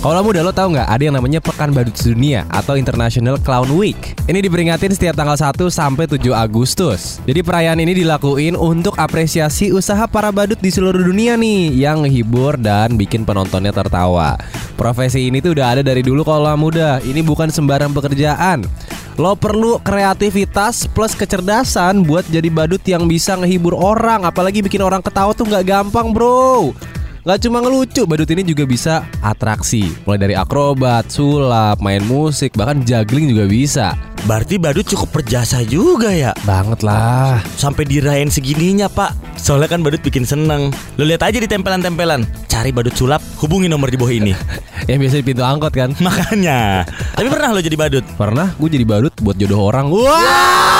Kalau muda lo tahu nggak ada yang namanya Pekan Badut Sedunia atau International Clown Week. Ini diperingatin setiap tanggal 1 sampai 7 Agustus. Jadi perayaan ini dilakuin untuk apresiasi usaha para badut di seluruh dunia nih yang ngehibur dan bikin penontonnya tertawa. Profesi ini tuh udah ada dari dulu kalau muda. Ini bukan sembarang pekerjaan. Lo perlu kreativitas plus kecerdasan buat jadi badut yang bisa ngehibur orang Apalagi bikin orang ketawa tuh nggak gampang bro Gak cuma ngelucu, badut ini juga bisa atraksi. Mulai dari akrobat, sulap, main musik, bahkan juggling juga bisa. Berarti badut cukup berjasa juga ya? Banget lah. Sampai dirayain segininya pak. Soalnya kan badut bikin seneng. Lo lihat aja di tempelan-tempelan. Cari badut sulap, hubungi nomor di bawah ini. Yang biasa di pintu angkot kan? Makanya. Tapi pernah lo jadi badut? Pernah gue jadi badut buat jodoh orang. Wow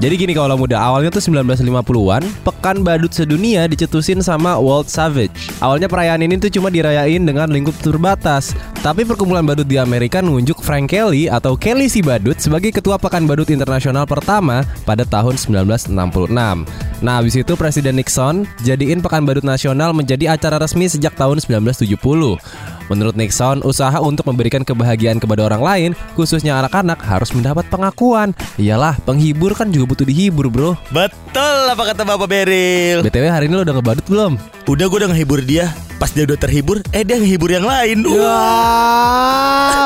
Jadi gini kalau muda Awalnya tuh 1950-an Pekan badut sedunia dicetusin sama Walt Savage. Awalnya perayaan ini tuh cuma dirayain dengan lingkup terbatas Tapi perkumpulan badut di Amerika nunjuk Frank Kelly atau Kelly si badut sebagai ketua pekan badut internasional pertama pada tahun 1966 Nah habis itu Presiden Nixon jadiin pekan badut nasional menjadi acara resmi sejak tahun 1970 Menurut Nixon, usaha untuk memberikan kebahagiaan kepada orang lain, khususnya anak-anak, harus mendapat pengakuan. Iyalah, penghibur kan juga butuh dihibur, bro. Betul apa kata Bapak Beril BTW hari ini lo udah ngebadut belum? Udah gue udah ngehibur dia Pas dia udah terhibur Eh dia ngehibur yang lain Wow.